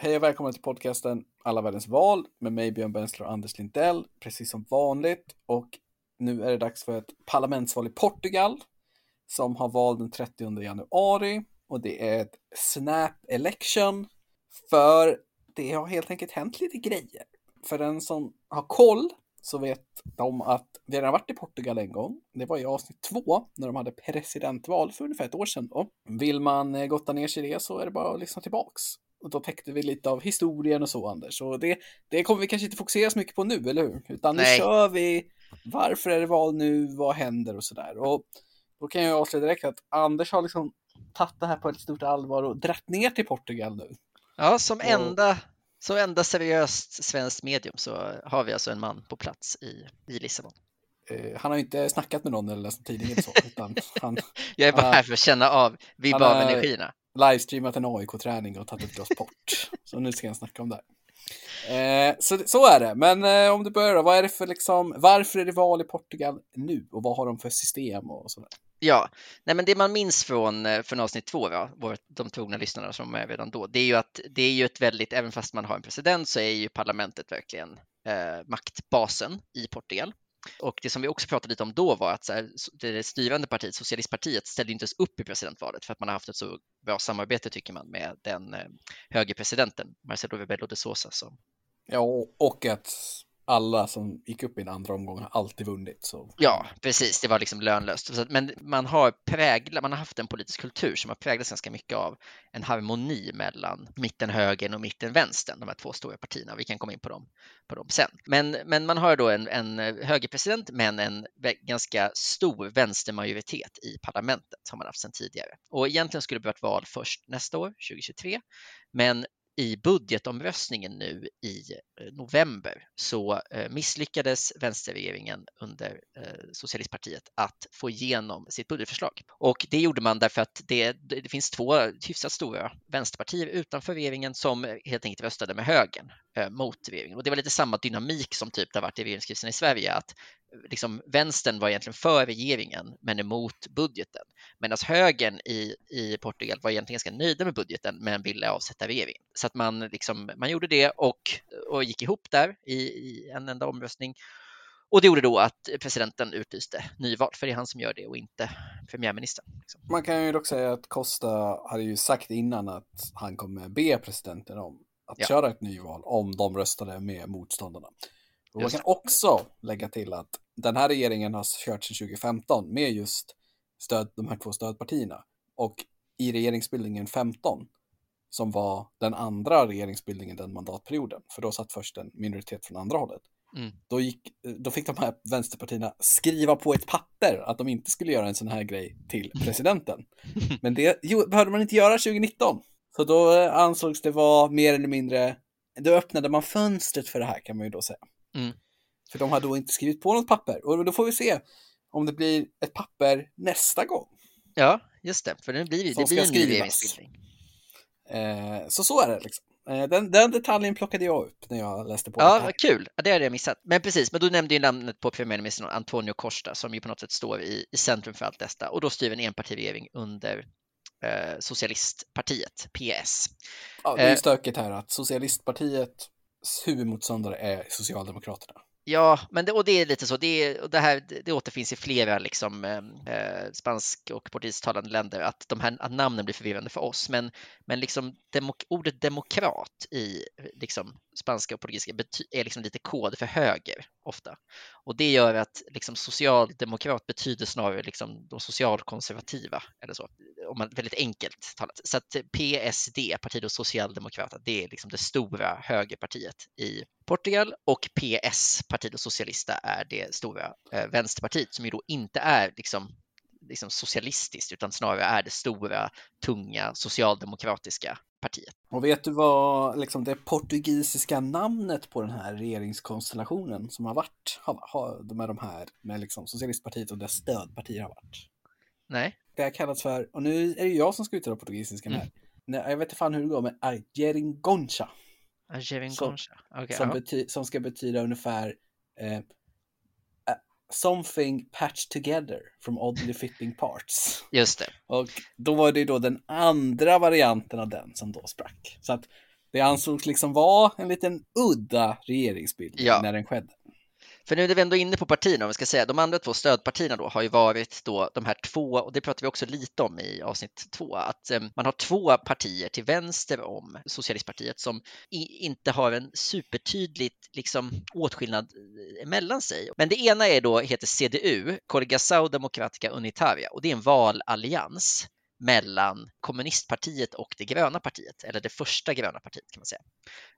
Hej och välkomna till podcasten Alla världens val med mig Björn Bensler och Anders Lindell, precis som vanligt. Och nu är det dags för ett parlamentsval i Portugal som har val den 30 januari och det är ett snap election för det har helt enkelt hänt lite grejer. För den som har koll så vet de att vi redan varit i Portugal en gång. Det var i avsnitt två när de hade presidentval för ungefär ett år sedan. Då. Vill man eh, gotta ner sig i det så är det bara att lyssna tillbaks. Och då täckte vi lite av historien och så Anders. Och det, det kommer vi kanske inte fokusera så mycket på nu, eller hur? Utan nu Nej. kör vi. Varför är det val nu? Vad händer och sådär. Och då kan jag avslöja direkt att Anders har liksom tagit det här på ett stort allvar och dratt ner till Portugal nu. Ja, som Och- enda, som enda seriöst svenskt medium så har vi alltså en man på plats i, i Lissabon. Eh, han har inte snackat med någon eller läst en tidning eller så, utan han Jag är bara här för att känna av, vibba Han av energierna livestreamat en AIK-träning och tagit ett glas port. Så nu ska jag snacka om det. här. Eh, så, så är det. Men eh, om du börjar då, vad är det för liksom, varför är det val i Portugal nu och vad har de för system och sådär? Ja, nej men det man minns från, eh, från avsnitt två, va, vår, de trogna lyssnarna som är redan då, det är ju att det är ju ett väldigt, även fast man har en president så är ju parlamentet verkligen eh, maktbasen i Portugal. Och det som vi också pratade lite om då var att så här, det styrande partiet, socialistpartiet, ställde inte ens upp i presidentvalet för att man har haft ett så bra samarbete tycker man med den eh, högerpresidenten Marcelo Rebelo de Sousa som Ja, och- och att alla som gick upp i den andra omgången har alltid vunnit. Så. Ja, precis. Det var liksom lönlöst. Men man har präglat, man har haft en politisk kultur som har präglats ganska mycket av en harmoni mellan mitten högern och mitten vänstern, de här två stora partierna. Vi kan komma in på dem, på dem sen. Men, men man har då en, en eh, högerpresident, men en ganska stor vänstermajoritet i parlamentet har man haft sedan tidigare. Och egentligen skulle det bli val först nästa år, 2023, men i budgetomröstningen nu i eh, november så eh, misslyckades vänsterregeringen under eh, socialistpartiet att få igenom sitt budgetförslag. Och det gjorde man därför att det, det finns två hyfsat stora vänsterpartier utanför regeringen som helt enkelt röstade med högern mot regeringen. Och det var lite samma dynamik som typ det har varit i regeringskrisen i Sverige, att liksom vänstern var egentligen för regeringen men emot budgeten. Medan högern i, i Portugal var egentligen ganska nöjda med budgeten men ville avsätta regeringen. Så att man, liksom, man gjorde det och, och gick ihop där i, i en enda omröstning. Och det gjorde då att presidenten utlyste nyval, för det är han som gör det och inte premiärministern. Liksom. Man kan ju dock säga att Costa hade ju sagt innan att han kommer be presidenten om att Ja. köra ett nyval om de röstade med motståndarna. Och man kan också lägga till att den här regeringen har kört sedan 2015 med just stöd, de här två stödpartierna. Och i regeringsbildningen 15, som var den andra regeringsbildningen den mandatperioden, för då satt först en minoritet från andra hållet. Mm. Då, gick, då fick de här vänsterpartierna skriva på ett papper att de inte skulle göra en sån här grej till presidenten. Men det jo, behövde man inte göra 2019. Så då ansågs det vara mer eller mindre, då öppnade man fönstret för det här kan man ju då säga. Mm. För de hade då inte skrivit på något papper. Och då får vi se om det blir ett papper nästa gång. Ja, just det, för det blir, Som det blir en ny regeringsbildning. Eh, så så är det liksom. Eh, den, den detaljen plockade jag upp när jag läste på. Ja, vad kul. Ja, det hade jag missat. Men precis, men du nämnde ju namnet på premiärministern Antonio Costa som ju på något sätt står i, i centrum för allt detta och då styr en enpartiregering under eh, socialistpartiet, PS. Ja, det är ju eh, stökigt här att socialistpartiets huvudmotståndare är Socialdemokraterna. Ja, men det, och det är lite så. Det, och det här det, återfinns i flera liksom, eh, eh, spansk och portugisisktalande länder att de här att namnen blir förvirrande för oss. Men, men liksom demok, ordet demokrat i liksom, spanska och portugisiska är liksom lite kod för höger ofta. Och det gör att liksom, socialdemokrat betyder snarare liksom, de socialkonservativa eller så. Om man väldigt enkelt talat. Så att PSD, Partido Socialdemokrata, det är liksom det stora högerpartiet i Portugal och PS, Partido Socialista, är det stora eh, vänsterpartiet som ju då inte är liksom, liksom socialistiskt utan snarare är det stora, tunga, socialdemokratiska partiet. Och vet du vad liksom det portugisiska namnet på den här regeringskonstellationen som har varit, har, har, med de här, med liksom Socialistpartiet och dess stödpartier har varit? Nej, Det har kallats för, och nu är det jag som ska uttala portugisiskan här. Nej, jag vet inte fan hur det går, men Geringoncha. Geringoncha. Okej, som, ja. som ska betyda ungefär eh, something patched together from oddly fitting parts. Just det. Och då var det då den andra varianten av den som då sprack. Så att Det ansågs liksom vara en liten udda regeringsbildning Ja. när den skedde. För nu är vi ändå inne på partierna, om vi ska säga, de andra två stödpartierna då har ju varit då de här två, och det pratar vi också lite om i avsnitt två, att eh, man har två partier till vänster om Socialistpartiet som inte har en supertydligt liksom åtskillnad eh, mellan sig. Men det ena är då, heter CDU, Coaligação Democratica Unitaria, och det är en valallians mellan kommunistpartiet och det gröna partiet, eller det första gröna partiet kan man säga.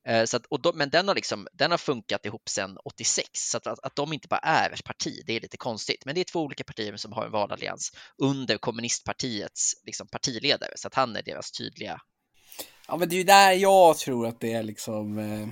Eh, Så att, och de, men den har, liksom, den har funkat ihop sedan 86, så att, att, att de inte bara är ett parti, det är lite konstigt. Men det är två olika partier som har en valallians under kommunistpartiets liksom, partiledare, så att han är deras tydliga... Ja, men det är ju där jag tror att det är liksom eh,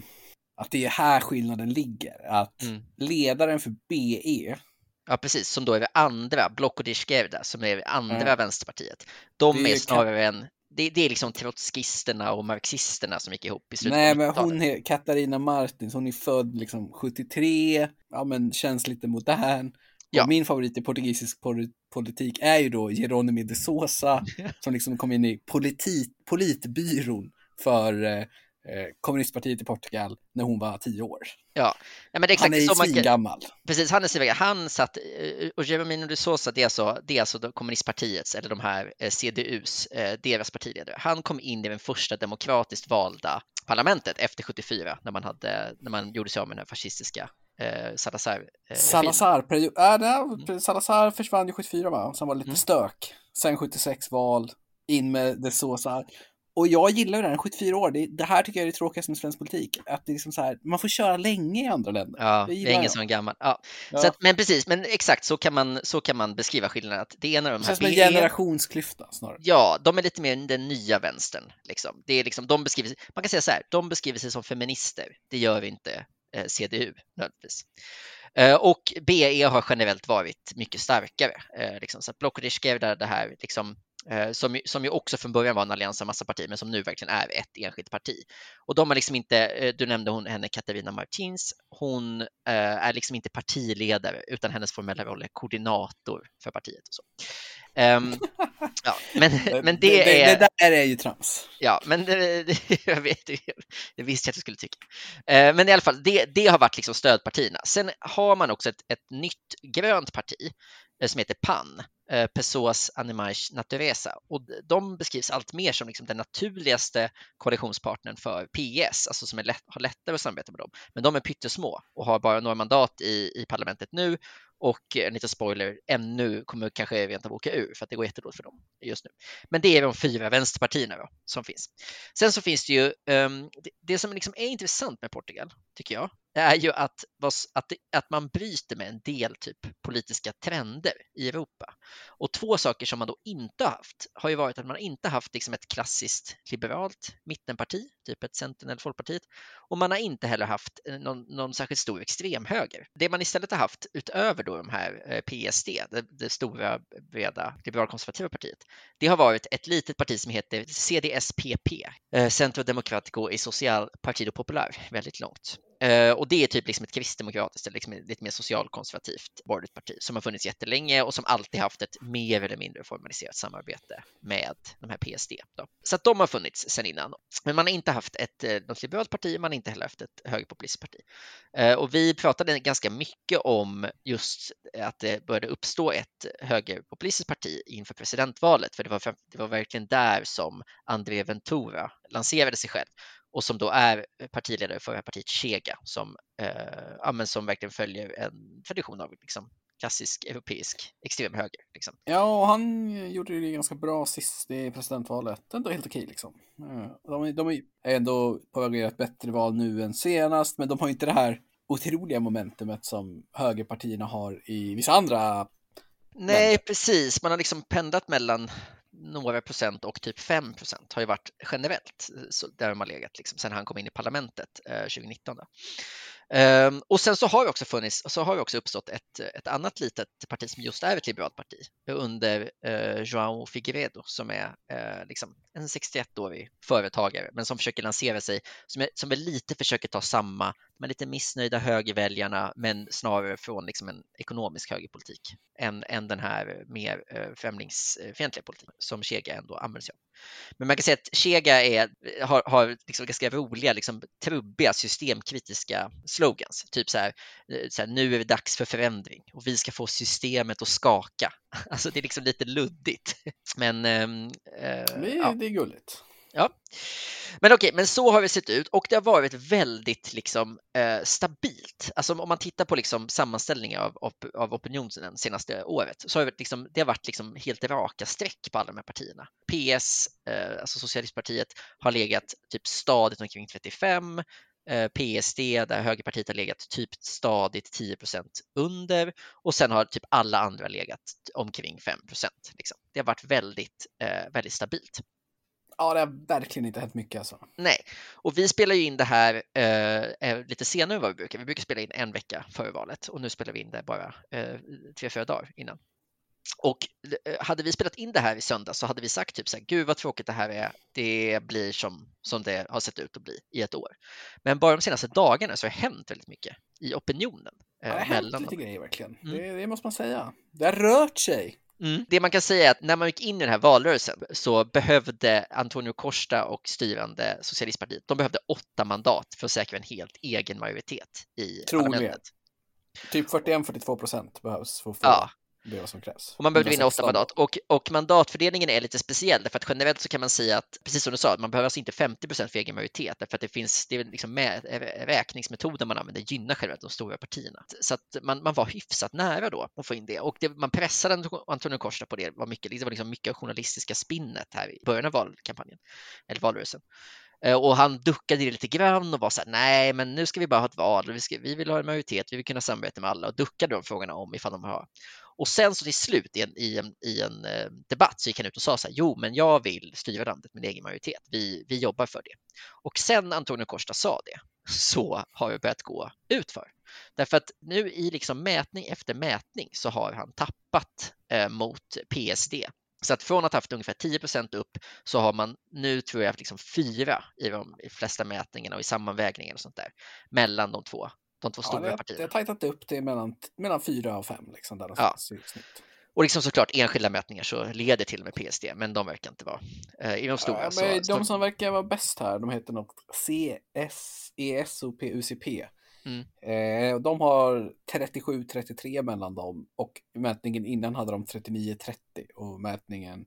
att det är här skillnaden ligger. Att Mm. ledaren för BE, Ja, precis, som då är det andra, Izquierda, som är det andra Ja. vänsterpartiet. De Det är kan- snarare en... Det, det är liksom trotskisterna och marxisterna som gick ihop i slutet nej men 90-talet. hon är Katarina Martins, hon är född liksom 73, ja men känns lite modern. Ja. Och min favorit i portugisisk pol- politik är ju då Jeronimo de Sousa som liksom kom in i politik, politbyrån för eh, kommunistpartiet i Portugal när hon var tio år. Ja, men det är exakt Han är så man svingammal. Precis, han är svinväg. Han satt, eh, och Jeremino de Sousa, det är alltså, det är alltså kommunistpartiets, eller de här eh, CDUs, eh, deras partiledare. Han kom in i den första demokratiskt valda parlamentet efter 74, när man, hade, när man gjorde sig av med den fascistiska eh, Salazar. Eh, Salazar, period, äh, nej, Salazar försvann ju 74 va? Sen var det lite Mm. stök. Sen 76 val, in med de Sousa. Och jag gillar här, 74 år. Det, det här tycker jag är det tråkigaste med svensk politik. Att det är liksom så här, man får köra länge i andra länder. Ja, Det är ingen som är gammal. Ja. Ja. Så att, men precis, men exakt så kan man, så kan man beskriva skillnaden. Att det ena det de här känns som en BE generationsklyfta snarare. Ja, de är lite mer den nya vänstern. Liksom. Det är liksom, de beskriver, man kan säga så här, de beskriver sig som feminister. Det gör inte eh, CDU nödvändigtvis. Eh, och BE har generellt varit mycket starkare. Eh, liksom, så att Bloco de Izquierda, det här liksom, som, ju- som ju också från början var en allians av massa partier, men som nu verkligen är ett enskilt parti. Och de har liksom inte, eh, du nämnde hon, henne Katarina Martins, hon eh, är liksom inte partiledare, utan hennes formella roll är koordinator för partiet. Och så. Ehm, ja, men, men det, det, är... det där är ju trams. Ja, men det, det, jag vet, det visste jag att du skulle tycka. Eh, Men i alla fall, det, det har varit liksom stödpartierna. Sen har man också ett, ett nytt grönt parti eh, som heter PAN, eh, Pessoas Animais Naturesa. Och de beskrivs allt mer som liksom den naturligaste koalitionspartnern för PS, alltså som är lätt, har lättare att samarbeta med dem. Men de är pyttesmå och har bara några mandat i, i parlamentet nu och eh, en liten spoiler, ännu kommer kanske rent av åka ur för att det går jättedåligt för dem just nu. Men det är de fyra vänsterpartierna då, som finns. Sen så finns det ju, um, det, det som liksom är intressant med Portugal, tycker jag, det är ju att, att, att man bryter med en del typ politiska trender i Europa. Och två saker som man då inte har haft har ju varit att man inte haft liksom ett klassiskt liberalt mittenparti, typ ett Centern eller Folkpartiet, och man har inte heller haft eh, någon, någon särskilt stor extremhöger. Det man istället har haft utöver då de här eh, PSD, det, det stora breda liberalkonservativa partiet, det har varit ett litet parti som heter CDSPP, eh, Centro Democratico y Social Partido Popular, väldigt långt. Uh, och det är typ liksom ett kristdemokratiskt, eller liksom lite mer socialkonservativt borgerligt parti som har funnits jättelänge och som alltid haft ett mer eller mindre formaliserat samarbete med de här PSD. Då. Så att de har funnits sedan innan. Men man har inte haft ett eh, något liberalt parti, man har inte heller haft ett högerpopulistiskt parti. Uh, och vi pratade ganska mycket om just att det började uppstå ett högerpopulistiskt parti inför presidentvalet, för det var, det var verkligen där som André Ventura lanserade sig själv och som då är partiledare för partiet Chega som, eh, som verkligen följer en tradition av liksom, klassisk europeisk extremhöger. Liksom. Ja, och han gjorde det ganska bra sist i presidentvalet. Ändå helt okej liksom. Eh, De, de är ändå på väg att göra ett bättre val nu än senast, men de har inte det här otroliga momentumet som högerpartierna har i vissa andra. Nej, precis. Man har liksom pendlat mellan några procent och typ 5 procent har ju varit generellt eh, där de har legat liksom, sen han kom in i parlamentet eh, 2019. Då. Ehm, och sen så har det också funnits, så har det också uppstått ett, ett annat litet parti som just är ett liberalt parti under eh, João Figueiredo som är liksom en 61-årig företagare men som försöker lansera sig, som, är, som är lite försöker ta samma de lite missnöjda högerväljarna, men snarare från liksom en ekonomisk högerpolitik än, än den här mer eh, främlingsfientliga politiken som Chega ändå använder sig av. Men man kan säga att Chega är, har, har liksom ganska roliga, liksom, trubbiga, systemkritiska slogans. Typ så här, eh, så här, nu är det dags för förändring och vi ska få systemet att skaka. Alltså det är liksom lite luddigt. Men ehm, eh, det, ja. det är gulligt. Ja, men okej, men så har det sett ut och det har varit väldigt liksom eh, stabilt. Alltså om man tittar på liksom sammanställningar av, op av opinionen senaste året så har det, liksom, det har varit liksom helt raka streck på alla de här partierna. PS, eh, alltså Socialistpartiet, har legat typ stadigt omkring 35. Eh, PSD där högerpartiet har legat typ stadigt 10% under och sen har typ alla andra legat omkring 5% liksom. Det har varit väldigt, eh, väldigt stabilt. Ja, det har verkligen inte hänt mycket alltså. Nej, och vi spelar ju in det här eh, lite senare än vad vi brukar. Vi brukar spela in en vecka före valet och nu spelar vi in det bara eh, tre, fyra dagar innan. Och eh, hade vi spelat in det här i söndag så hade vi sagt typ så här, gud vad tråkigt det här är. Det blir som, som det har sett ut att bli i ett år. Men bara de senaste dagarna så har det hänt väldigt mycket i opinionen. Eh, ja, det har hänt lite grejer verkligen. Mm. Det, det, måste man säga. Det har rört sig. Mm. Det man kan säga är att när man gick in i den här valrörelsen så behövde Antonio Costa och styrande Socialistpartiet, de behövde åtta mandat för att säkra en helt egen majoritet i Troligen. parlamentet. Typ 41-42 procent behövs för att få ja det är vad som krävs. Och man behövde vinna åtta mandat. Och, och mandatfördelningen är lite speciell, därför att generellt så kan man säga att, precis som du sa, man behöver alltså inte 50 procent för egen majoritet, därför att det finns, det är liksom med, räkningsmetoden man använder gynnar generellt de stora partierna. Så att man, man var hyfsat nära då att få in det. Och det, man pressade Antonio Costa på det, var mycket, det var liksom mycket journalistiska spinnet här i början av valkampanjen, eller valrörelsen. Eh, och han duckade lite grann och var så här, nej, men nu ska vi bara ha ett val vi, ska, vi vill ha en majoritet, vi vill kunna samarbeta med alla och duckade de frågorna om ifall de har. Och sen så till slut i en, i en, i en eh, debatt så gick han ut och sa så här, jo, men jag vill styra landet med egen majoritet. Vi, vi jobbar för det. Och sen Antonio Costa sa det så har det börjat gå ut för. Därför att nu i liksom mätning efter mätning så har han tappat eh, mot PSD så att från att ha haft ungefär 10% upp så har man nu tror jag liksom fyra i de flesta mätningarna och i sammanvägningen och sånt där mellan de två, de två stora det, partierna. Det har tajtat upp det mellan, mellan fyra och fem liksom där ja. Och liksom såklart enskilda mätningar så leder till och med PSD, men de verkar inte vara eh, i de stora. Ja, så, de som verkar vara bäst här, de heter något CS, ESOP, UCP. Mm. Eh, de har 37-33 mellan dem och mätningen innan hade de 39-30 och mätningen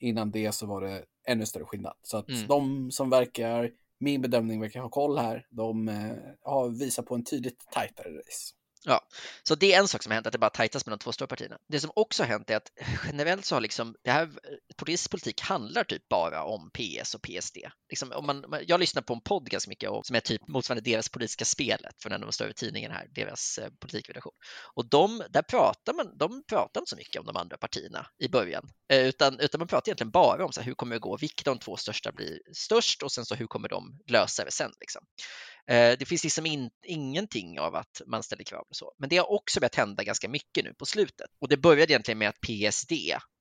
innan det så var det ännu större skillnad. Så att mm. de som verkar, min bedömning verkar ha koll här, de eh, har visat på en tydligt tajtare race. Ja, så det är en sak som har hänt, att det bara tajtas mellan de två stora partierna. Det som också har hänt är att generellt så har liksom, det här, politisk politik handlar typ bara om PS och PSD. Liksom, om man, jag lyssnar på en podd ganska mycket och, som är typ motsvarande deras politiska spelet från en av de större tidningarna här, deras eh, politikredaktion. Och de, där pratar man, de pratar inte så mycket om de andra partierna i början, eh, utan, utan man pratar egentligen bara om så här, hur kommer det gå, vilka de två största blir störst och sen så hur kommer de lösa det sen. Liksom. Eh, det finns liksom in, ingenting av att man ställer krav och så. Men det har också börjat hända ganska mycket nu på slutet. Och det började egentligen med att PSD,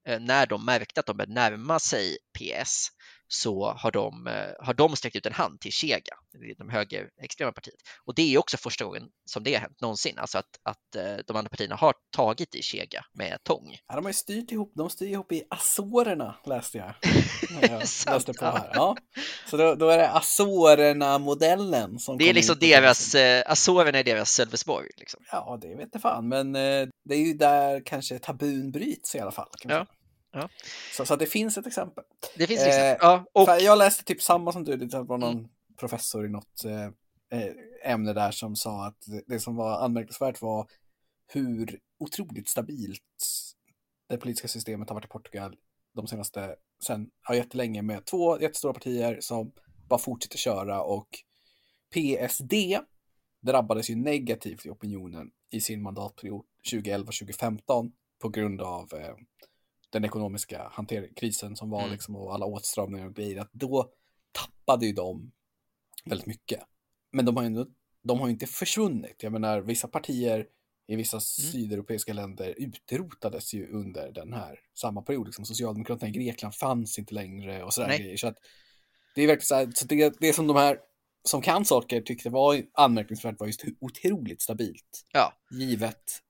eh, när de märkte att de började närma sig PS, så har de, eh, har de sträckt ut en hand till Chega, de högerextrema partiet. Och det är också första gången som det har hänt någonsin, alltså att, att eh, de andra partierna har tagit i Chega med tång. Ja, de har ju styrt ihop, de styr ihop i Azorerna läste jag. jag läste på här. Ja. Så då, då är det Azorerna-modellen som Det är liksom deras, eh, Azorerna är deras Sölvesborg. Liksom. Ja, det vet jag fan, men det är ju där kanske tabun bryts i alla fall. ja. Ja. Så, så det finns ett exempel. Det finns ett exempel. Eh, ja, och... Jag läste typ samma som du, det var någon mm. professor i något eh, eh, ämne där som sa att det som var anmärkningsvärt var hur otroligt stabilt det politiska systemet har varit i Portugal de senaste, sen ja, jättelänge med två jättestora partier som bara fortsätter köra och PSD drabbades ju negativt i opinionen i sin mandatperiod 2011-2015 på grund av eh, den ekonomiska krisen som var mm. liksom och alla åtstramningar och grejer, att då tappade ju de väldigt mycket. Men de har ju de har inte försvunnit. Jag menar, vissa partier i vissa mm. sydeuropeiska länder utrotades ju under den här samma period. Liksom Socialdemokraterna i Grekland fanns inte längre och sådär grejer. Så att det är verkligen så, här, så det, det som de här som kan saker tyckte var anmärkningsvärt var just hur otroligt stabilt. Ja. Givet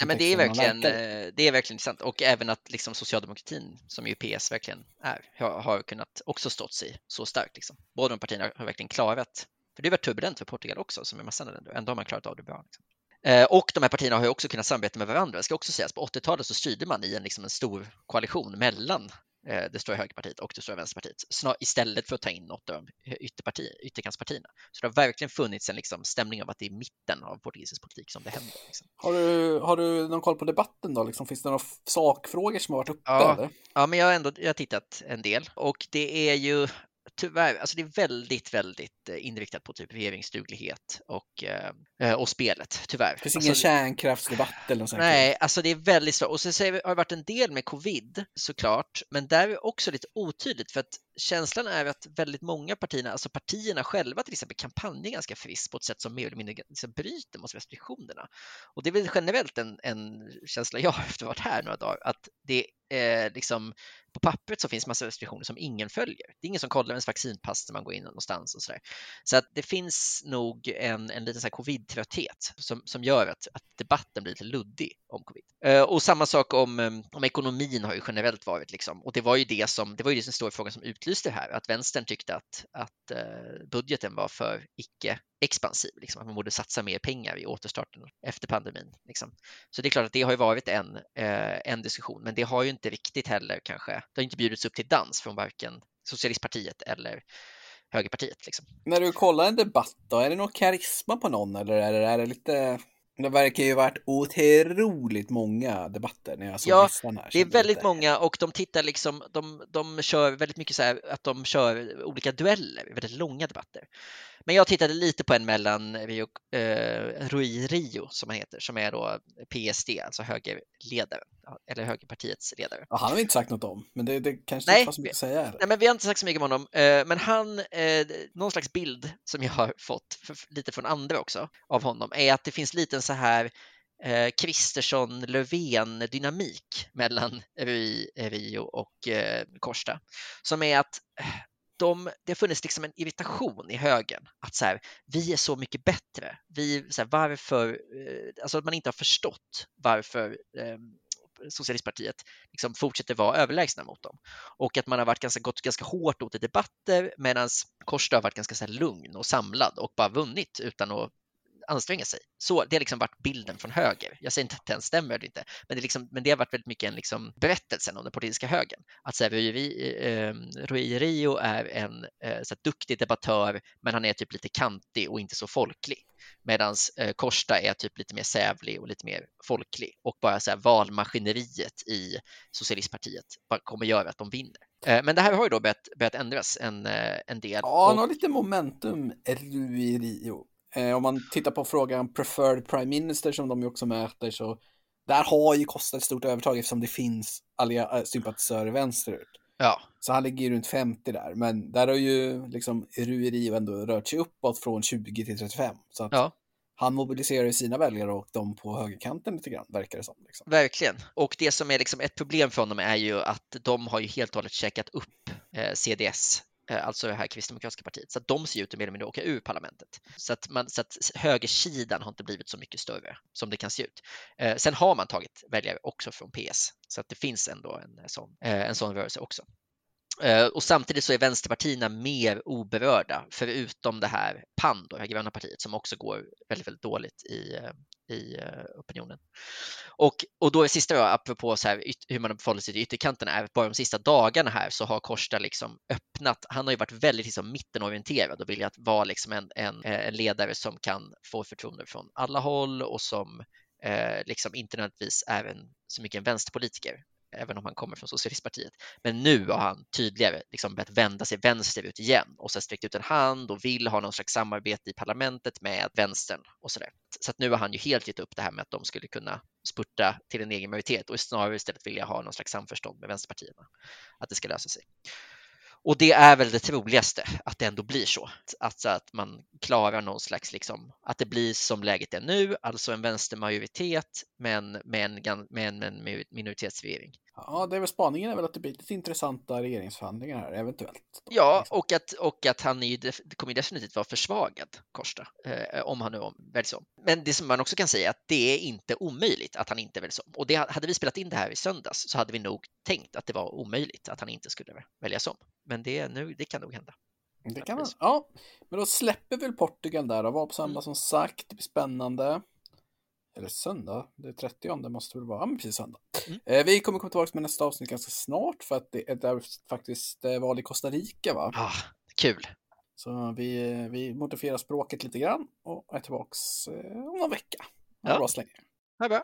Ja, men det är verkligen, eh, det är verkligen intressant och även att liksom socialdemokratin, som ju PS verkligen är, har, har kunnat också stått sig så starkt. Liksom. Båda de partierna har verkligen klarat, för det har varit turbulent för Portugal också, som är massa andra länder, ändå har man klarat av det bra. Liksom. Eh, Och de här partierna har ju också kunnat samarbeta med varandra. Det ska också sägas, på 80-talet så styrde man i en, liksom en stor koalition mellan eh, det stora högerpartiet och det stora vänsterpartiet snar, istället för att ta in något av ytterparti, ytterkantspartierna. Så det har verkligen funnits en liksom stämning av att det är mitten av portugisisk politik som det händer. Liksom. Har du, har du någon koll på debatten då? Liksom, finns det några sakfrågor som har varit uppe? Ja. Eller? Ja, men jag har ändå jag har tittat en del och det är ju tyvärr, alltså det är väldigt, väldigt eh, inriktat på typ regeringsduglighet och, eh, och spelet, tyvärr. Det finns Alltså, ingen kärnkraftsdebatt eller något sånt? Nej, alltså det är väldigt svårt. Och sen har det varit en del med covid såklart, men där är det också lite otydligt för att känslan är att väldigt många partierna, alltså partierna själva till exempel, kampanjar ganska friskt på ett sätt som mer eller mindre liksom bryter mot restriktionerna. Och det är väl generellt en, en känsla jag har efter att ha varit här några dagar, att det är eh, liksom på pappret så finns massa restriktioner som ingen följer. Det är ingen som kollar ens vaccinpass när man går in någonstans och sådär. Så att det finns nog en, en liten covid-trötthet som, som gör att, att debatten blir lite luddig om covid. Eh, och samma sak om, eh, om ekonomin har ju generellt varit liksom, och det var ju det som, det var ju det som stora frågan som utlyste det här, att vänstern tyckte att, att eh, budgeten var för icke expansiv, liksom, att man borde satsa mer pengar i återstarten efter pandemin. Liksom. Så det är klart att det har ju varit en, en diskussion, men det har ju inte riktigt heller kanske, det har inte bjudits upp till dans från varken Socialistpartiet eller Högerpartiet. Liksom. När du kollar en debatt då, är det någon karisma på någon eller är det, är det lite... Det verkar ju varit otroligt många debatter när jag såg Ja, listan här. Det är väldigt lite- många och de tittar liksom, de, de kör väldigt mycket så här att de kör olika dueller, väldigt långa debatter. Men jag tittade lite på en mellan Rio, eh, Rui Rio som han heter, som är då PSD, alltså högerledaren, eller högerpartiets ledare. Ja, han har vi inte sagt något om, men det, det kanske Nej, inte så mycket att säga. Nej, men vi har inte sagt så mycket om honom, eh, men han, eh, någon slags bild som jag har fått lite från andra också av honom är att det finns lite så här eh, Kristersson-Löfven-dynamik mellan Rui, Rio och eh, Korsta, som är att de, det har funnits liksom en irritation i högern att så här, vi är så mycket bättre. Vi, så här, varför, eh, alltså att man inte har förstått varför eh, Socialistpartiet liksom fortsätter vara överlägsna mot dem. Och att man har varit ganska, gått ganska hårt åt i debatter medan Korsta har varit ganska så här lugn och samlad och bara vunnit utan att anstränga sig. Så det har liksom varit bilden från höger. Jag säger inte att den stämmer eller inte, men det, liksom, men det har varit väldigt mycket en liksom berättelsen om den politiska högern. Att så här, Rui, eh, Rui Rio är en eh, så här, duktig debattör, men han är typ lite kantig och inte så folklig. Medan eh, Korsta är typ lite mer sävlig och lite mer folklig och bara så här, valmaskineriet i Socialistpartiet kommer göra att de vinner. Eh, men det här har ju då börjat, börjat ändras en, eh, en del. Ja, han och, har lite momentum, Rio. Eh, om man tittar på frågan preferred prime minister som de ju också mäter så där har ju Costa ett stort övertag eftersom det finns allia- äh, sympatisörer vänsterut. ja, Så han ligger ju runt 50 där, men där har ju liksom Rui Rio ändå rört sig uppåt från 20 till 35. Så att ja han mobiliserar ju sina väljare och de på högerkanten lite grann, verkar det som. Liksom. Verkligen. Och det som är liksom ett problem för honom är ju att de har ju helt och hållet checkat upp eh, CDS, eh, alltså det här kristdemokratiska partiet, så att de ser ut att mer eller mindre åka ur parlamentet. Så att, man, så att högersidan har inte blivit så mycket större som det kan se ut. Eh, sen har man tagit väljare också från PS, så att det finns ändå en sån, eh, en sån rörelse också. Eh, och samtidigt så är vänsterpartierna mer oberörda, förutom det här PAN, då, det här gröna partiet, som också går väldigt, väldigt dåligt i, eh, i eh, opinionen. Och, och då är sista då, apropå så här, hur man förhåller sig till ytterkanterna, är att bara de sista dagarna här så har Korsta liksom öppnat, han har ju varit väldigt liksom mittenorienterad och vill vara liksom en, en, en ledare som kan få förtroende från alla håll och som eh, liksom inte nödvändigtvis är en, så mycket en vänsterpolitiker även om han kommer från Socialistpartiet. Men nu har han tydligare liksom börjat vända sig vänsterut igen och så sträckt ut en hand och vill ha någon slags samarbete i parlamentet med vänstern och så där. Så att nu har han ju helt gett upp det här med att de skulle kunna spurta till en egen majoritet och snarare istället vilja ha någon slags samförstånd med vänsterpartierna. Att det ska lösa sig. Och det är väl det troligaste att det ändå blir så. Alltså att man klarar någon slags, liksom, att det blir som läget är nu, alltså en vänstermajoritet men med en, med en minoritetsregering. Ja, det är väl spaningen är väl att det blir lite intressanta regeringsförhandlingar här, eventuellt. Ja, och att, och att han är, det kommer definitivt vara försvagad, Korsta, eh, om han nu väljs om. Men det som man också kan säga är att det är inte omöjligt att han inte väljs om. Och det, hade vi spelat in det här i söndags så hade vi nog tänkt att det var omöjligt att han inte skulle väljas om. Men det, nu, det kan nog hända. Det kan man, ja, men då släpper väl Portugal där och var på söndag mm. som sagt. Det blir spännande. Eller söndag, det är 30 det måste väl vara, ja precis söndag. Mm. Eh, vi kommer komma tillbaka med nästa avsnitt ganska snart för att det är faktiskt eh, val i Costa Rica va? Ah, kul! Så vi, vi modifierar språket lite grann och är tillbaka eh, om någon vecka. Ha ja. bra så länge. Ha bra.